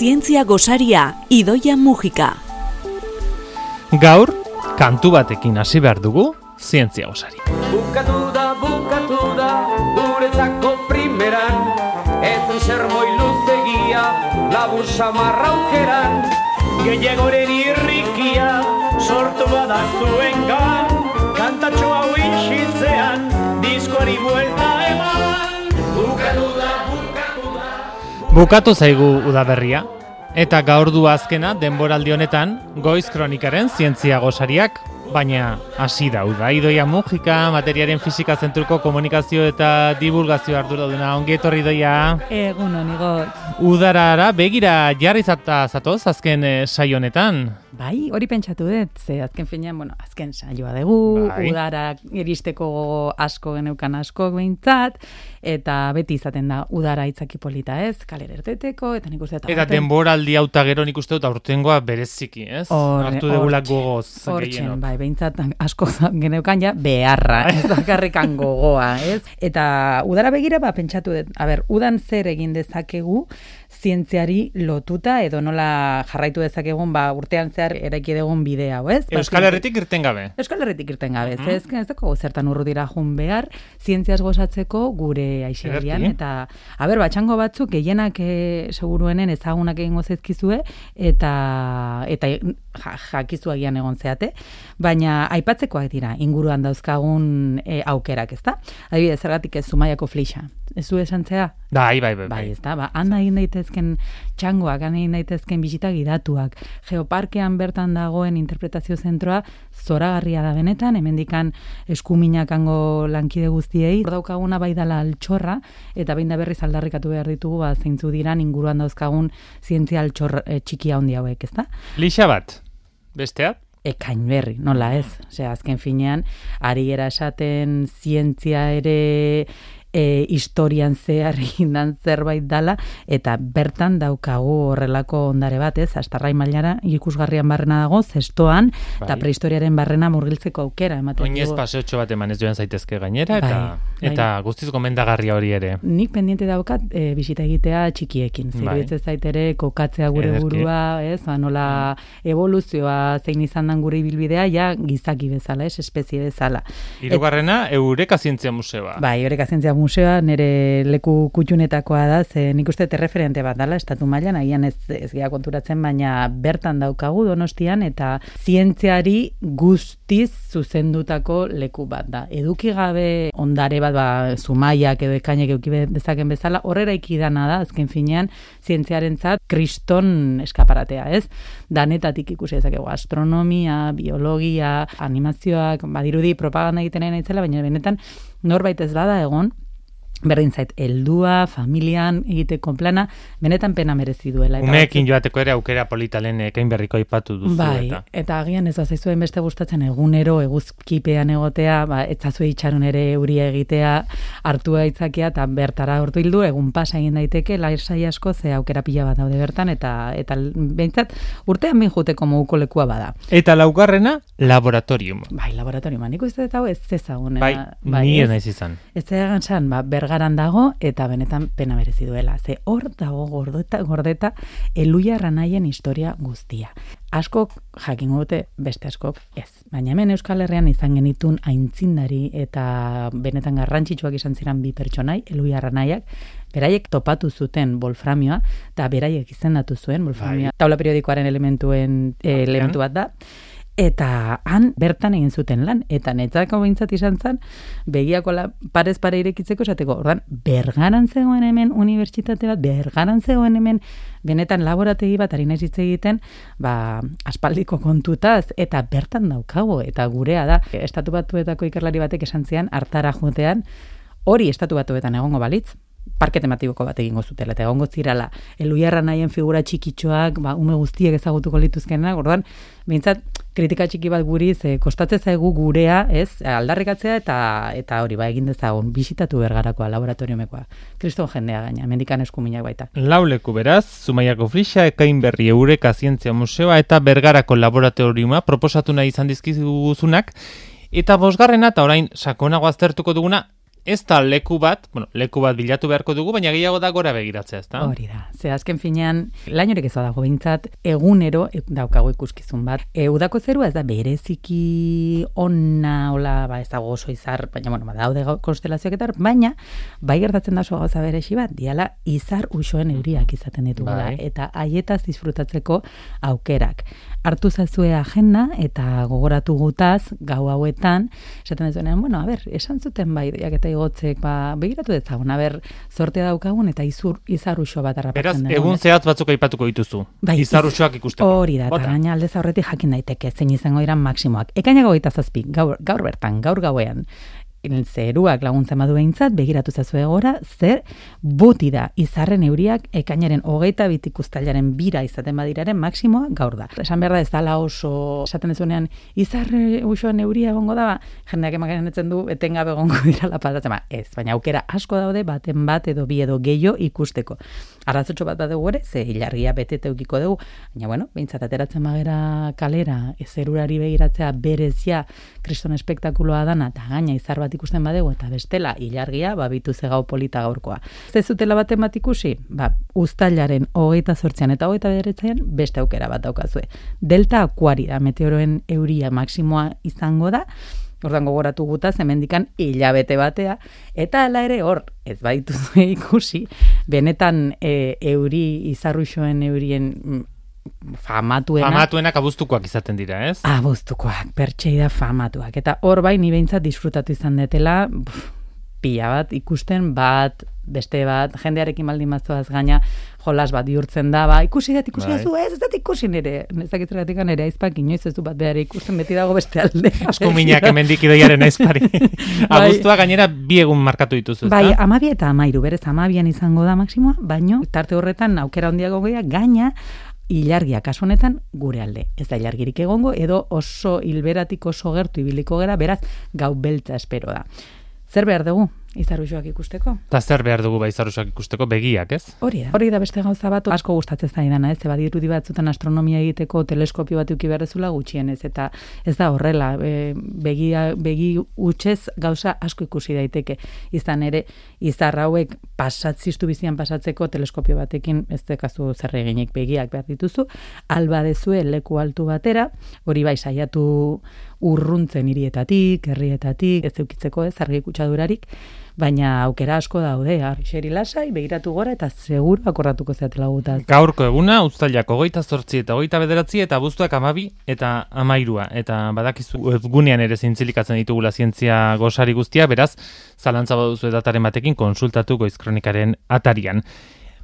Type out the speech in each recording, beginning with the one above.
Zientzia gosaria, Idoia Mujika. Gaur, kantu batekin hasi behar dugu, zientzia gosaria. Bukatu da, bukatu da, guretzako primeran Etzen zer moi luzegia, labur samarra aukeran Gehiagoren irrikia, sortu bada zuen gan Kantatxo hau isiltzean, diskoari buelta eman Bukatu da, bukatu da Bukatu zaigu udaberria, eta gaur du azkena denboraldi honetan goiz kronikaren zientzia gosariak, baina hasi da uda. Idoia Mujika, materiaren fisika zentruko komunikazio eta divulgazio arduraduna. Ongi etorri doia. Egun honigot. Udarara begira jarri zata zatoz azken eh, saio honetan. Bai, hori pentsatu dut, ze azken finean, bueno, azken saioa dugu, Bai. udara iristeko gogo asko geneukan asko behintzat, eta beti izaten da udara itzaki polita ez, kalera erteteko, eta nik uste dut Eta denboraldi hauta gero nik uste dut aurtengoa bereziki, ez? Horre- Hartu degulak gogoz gehienok. bai, behintzat asko geneukan ja beharra, ez bakarrikan gogoa, ez? Eta udara begira, ba, pentsatu dut, a ber, udan zer egin dezakegu zientziari lotuta, edo nola jarraitu dezakegun, ba, urtean zehar eraiki dugun bidea, hau, ez? Ba, Euskal Herritik irten gabe. Euskal Herritik irten gabe, mm ez, ez dago zertan urrutira jun behar, zientziaz gozatzeko gure aixerian, eta, a ber, batxango batzuk, gehienak e, seguruenen ezagunak egingo zaizkizue, eta, eta ja, jakizu agian egon zeate, baina aipatzekoak dira, inguruan dauzkagun e, aukerak, ezta? Adibidez, zergatik ez zumaiako flixa. Ez zu esan zea? Bai, bai, bai. Bai, ez da, ba, han egin daitezken txangoak, han egin daitezken bisita gidatuak, geoparkean bertan dagoen interpretazio zentroa zoragarria da benetan, hemendikan eskuminak hango lankide guztiei, hor daukaguna bai dala altxorra, eta behin da berriz aldarrikatu behar ditugu, ba, zeintzu diran inguruan dauzkagun zientzia altxor e, txiki handi hauek, ez da? Lixa bat. Bestea? Ekain berri, nola ez? Osea, azken finean, ari gera esaten zientzia ere e, historian zehar indan zerbait dala, eta bertan daukagu horrelako ondare bat, ez? Astarrai mailara ikusgarrian barrena dago, zestoan, eta Bai. prehistoriaren barrena murgiltzeko aukera. ematen Oinez digu. paseotxo bat eman ez joan zaitezke gainera, eta, Bai, bai. eta guztiz gomendagarria hori ere. Nik pendiente daukat e, bisita egitea txikiekin. Bai. Zerbietze zait ere kokatzea gure Ederki. burua, ez? Ba, nola evoluzioa zein izan dan gure ibilbidea, ja gizaki bezala, ez? Espezie bezala. Hirugarrena, Eureka Zientzia Museoa. Bai, Eureka Zientzia Museoa nire leku kutxunetakoa da, ze nik uste erreferente bat dala, estatu mailan agian ez, ez gea konturatzen, baina bertan daukagu donostian, eta zientziari guztiz zuzendutako leku bat da. Eduki gabe ondare bat, ba, zumaiak edo ekainek euki dezaken bezala, horrera ikidana da, azken finean, zientziarentzat kriston eskaparatea, ez? Danetatik ikusi dezakegu astronomia, biologia, animazioak, badirudi propaganda egiten nahi baina benetan norbait ez bada egon, berdin zait, heldua, familian egiteko plana, benetan pena merezi duela. Eta Umeekin joateko ere aukera polita lehen ekain berriko aipatu duzu. Bai, eta. eta agian ez bazaizuen beste gustatzen egunero eguzkipean egotea, ba, etzazue itxaron ere euria egitea, hartua itzakia, eta bertara hortu hildu, egun pasa egin daiteke, laisai asko, ze aukera pila bat daude bertan, eta eta behintzat, urtean bin juteko moguko lekua bada. Eta laugarrena, laboratorium. Bai, laboratorioa, nik uste dut hau ez zezagun. Bai, ni ez naiz izan. Ez egan san, ba, bergaran dago eta benetan pena merezi duela. Ze hor dago gordeta, gordeta eluia ranaien historia guztia. Askok jakingo dute beste askok ez. Baina hemen Euskal Herrian izan genitun aintzindari eta benetan garrantzitsuak izan ziren bi pertsonai, eluia ranaiak, beraiek topatu zuten wolframioa, eta beraiek izendatu zuen wolframioa. Taula periodikoaren elementuen eh, elementu bat da. Eta han bertan egin zuten lan. Eta netzako behintzat izan zen, begiako la, parez pare irekitzeko esateko. Ordan bergaran zegoen hemen unibertsitate bat, bergaran zegoen hemen benetan laborategi bat ari naiz hitz egiten, ba, aspaldiko kontutaz, eta bertan daukago, eta gurea da. Estatu batuetako ikerlari batek esan zian, hartara jotean, hori estatu batuetan egongo balitz, parke tematiko bat egingo zutela, eta egongo zirala, eluiarra nahien figura txikitxoak, ba, ume guztiek ezagutuko lituzkenak, orduan, behintzat, kritika txiki bat guri, ze kostatze zaigu gurea, ez, aldarrikatzea, eta eta hori, ba, egin dezagun, bisitatu bergarakoa, laboratoriomekoa. Kriston jendea gaina, mendikan eskuminak baita. Lauleku beraz, Zumaiako Flixa, Ekain Berri Eureka Zientzia Museoa eta Bergarako Laboratoriuma proposatu nahi izan dizkizuguzunak. Eta bosgarrena eta orain sakonago aztertuko duguna ez da leku bat, bueno, leku bat bilatu beharko dugu, baina gehiago da gora begiratzea, ezta? Hori da. Ze azken finean, lain horek ez dago behintzat, egunero e, daukago ikuskizun bat. E, udako zerua ez da bereziki onna, hola, ba, ez dago oso izar, baina, bueno, daude konstelazioak eta baina, bai gertatzen da oso gauza beresi bat, diala izar usoen euriak izaten ditugula, Bai. eta haietaz disfrutatzeko aukerak. Hartu zazue agenda eta gogoratu gutaz, gau hauetan, esaten ez duenean, bueno, a ber, esan zuten bai, doiak igotzek, ba, begiratu dezagun, a ber, sortea daukagun eta izur, izar uso bat Beraz, harrapatzen dugun. egun zehatz batzuk aipatuko dituzu. Bai, Izarruxoak ikusteko. Hori da, eta Bota. gaina aldez aurretik jakin daiteke zein izango dira maksimoak. Hogeita zazpi, gaur, gaur bertan, gaur gauean, zeruak laguntzen badu behintzat, begiratu zazu egora, zer buti da izarren euriak ekainaren hogeita bitik uztailaren bira izaten badiraren maksimoa gaur da. Esan behar da ez dala oso, esaten dezunean, izarre usoan euria egongo da, ba, jendeak ematen etzen du, etengabe egongo dira lapatatzen, ba, ez, baina aukera asko daude, baten bat edo bi edo gehiago ikusteko. Arrazotxo bat badugu ere, ze ilargia betete eukiko dugu, baina bueno, behintzat ateratzen bagera kalera, ezerurari begiratzea berezia kriston espektakuloa dana, eta gaina izar bat ikusten badegu, eta bestela ilargia, ba, bitu zegau polita gaurkoa. Ez zutela bat ikusi, ba, uztailaren hogeita zortzean eta hogeita bederetzean beste aukera bat daukazue. Delta akuari da, meteoroen euria maksimoa izango da, Ordan gogoratu gutaz, hemendikan hilabete batea, eta hala ere hor, ez baitu ikusi, benetan e, euri, izarruxoen eurien mm, famatuena, Famatuenak abuztukoak izaten dira, ez? abuztukoak, pertsei da famatuak. Eta hor bai, ni behintzat disfrutatu izan detela, buf, pila bat ikusten, bat, beste bat, jendearekin baldin maztoaz gaina, jolas bat bihurtzen da, ba, ikusi dat, ikusi Bai. zu, ez, ez dat ikusi nire, ez dakit zergatik nire aizpak inoiz ez du bat behar ikusten beti dago beste alde. Asko minak hemendik idoiaren aizpari. Abuztua gainera bi egun markatu dituzu, ezta? Bai, amabi eta amairu, berez amabian izango da maksimoa, baino tarte horretan aukera handiago gehiago gaina ilargia kasu honetan gure alde. Ez da ilargirik egongo edo oso hilberatik oso gertu ibiliko gera, beraz gau beltza espero da. Zer behar dugu izaruxoak ikusteko? Eta zer behar dugu bai izarruxoak ikusteko begiak, ez? Hori da. Hori da beste gauza bat asko gustatzen zaidana, ez? Ze badirudi batzutan astronomia egiteko teleskopio bat eduki behar dezula gutxienez eta ez da horrela, e, begia begi hutsez gauza asko ikusi daiteke. Izan ere izar hauek pasatziztu bizian pasatzeko teleskopio batekin ez dekazu zer eginik begiak behar dituzu, alba dezue leku altu batera, hori bai saiatu urruntzen hirietatik, herrietatik, ez eukitzeko ez argi kutsadurarik, baina aukera asko daude, xeri lasai, begiratu gora eta seguru akordatuko zeatela gutaz. Gaurko eguna, uztailak hogeita zortzi eta hogeita bederatzi eta abuztuak amabi eta amairua. Eta badakizu webgunean ere zintzilikatzen ditugula zientzia gosari guztia, beraz, zalantza baduzu dataren batekin konsultatu goizkronikaren atarian.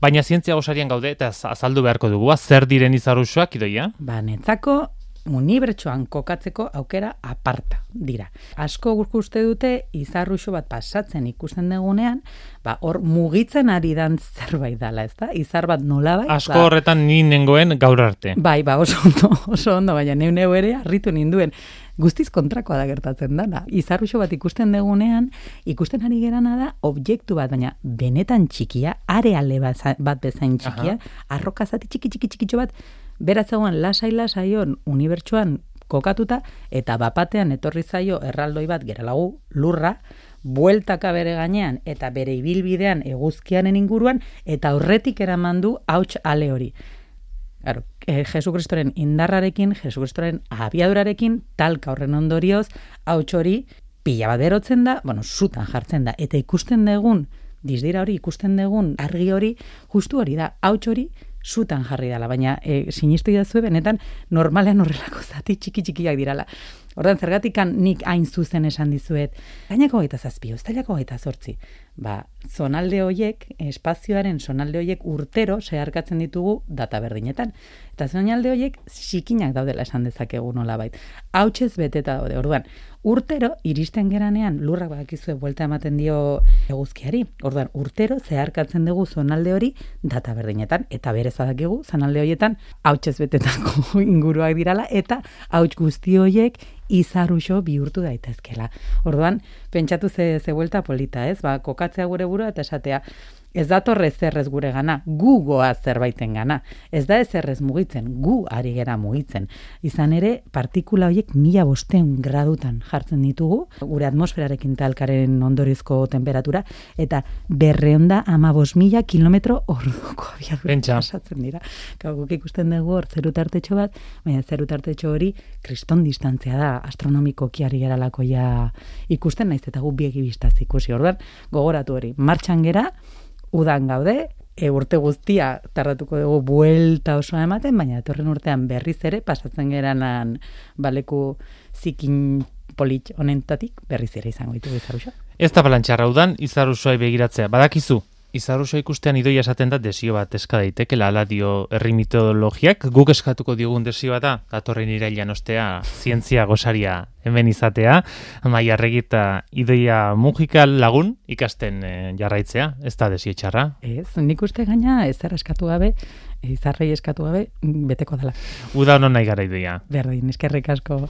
Baina zientzia gosarian gaude eta az- azaldu beharko dugu, zer diren izarruxoak idoia? Ba, netzako unibertsoan kokatzeko aukera aparta dira. Asko gurku uste dute izarruxo bat pasatzen ikusten dugunean, ba, hor mugitzen ari dan zerbait dala, ez da? Izar bat nolabait, Asko ba, horretan ni nengoen gaur arte. Bai, ba, oso ondo, oso ondo, baina neu neu ere harritu ninduen. Guztiz kontrakoa da gertatzen dana. Izarruxo bat ikusten degunean, ikusten ari gerana da objektu bat, baina benetan txikia, areale bat bezain txikia, arroka zati txiki txiki txikitxo bat, beratzegoan lasai lasaion unibertsuan kokatuta, eta bapatean etorri zaio erraldoi bat geralagu lurra, bueltaka bere gainean eta bere ibilbidean eguzkianen inguruan eta aurretik eraman du hauts ale hori. Claro, eh, Jesu Kristoren indarrarekin, Jesu Kristoren abiadurarekin, talka horren ondorioz, hauts hori pila bat berotzen da, bueno, sutan jartzen da, eta ikusten dugun, dizdira hori ikusten dugun argi hori, justu hori da, hauts hori sutan jarri dela, baina e, sinistu idazue benetan normalean horrelako zati txiki txikiak dirala. Ordan zergatikan nik hain zuzen esan dizuet, gainako gaita zazpi, uztailako gaita zortzi. Ba, zonalde hoiek, espazioaren zonalde hoiek urtero zeharkatzen ditugu data berdinetan. Eta zonalde hoiek xikinak daudela esan dezakegu nolabait. Hautsez beteta daude, orduan, urtero iristen geranean lurrak badakizue buelta ematen dio eguzkiari. Orduan, urtero zeharkatzen dugu zonalde hori data berdinetan, eta berez badakigu zonalde horietan hautsez betetako inguruak dirala, eta hauts guzti hoiek izaruxo bihurtu daitezkela. Orduan, pentsatu ze, ze buelta polita, ez? Ba, kokatzea gure burua eta esatea, Ez dator ezerrez gure gana, gu goa zerbaiten gana. Ez da ezerrez mugitzen, gu ari gera mugitzen. Izan ere, partikula horiek mila bosteun gradutan jartzen ditugu, gure atmosferarekin talkaren ondorizko temperatura, eta berreonda ama bos mila kilometro orduko abiadura pasatzen dira. Gau, guk ikusten dugu hor zeru tartetxo bat, baina zeru tartetxo hori kriston distantzia da, astronomiko kiari geralako ja ikusten naiz eta gu biegi bistaz ikusi. Orduan, gogoratu hori, martxan gera, udan gaude, e, urte guztia tardatuko dugu buelta osoa ematen, baina etorren urtean berriz ere pasatzen geranan baleku zikin polit honentatik berriz ere izango ditugu izaruxa. Ez da balantxarra udan, izarusoi begiratzea. Badakizu, izarusua ikustean idoia esaten da desio bat eska daiteke, ala dio herri mitologiak, guk eskatuko diogun desio da, datorren irailan ostea, zientzia gosaria hemen izatea, maia eta idoia mugikal lagun ikasten eh, jarraitzea, ez da desio txarra. Ez, nik uste gaina ezer eskatu gabe, izarrei eskatu gabe, beteko dela. Uda honon nahi gara idoia. Berdin, eskerrik asko.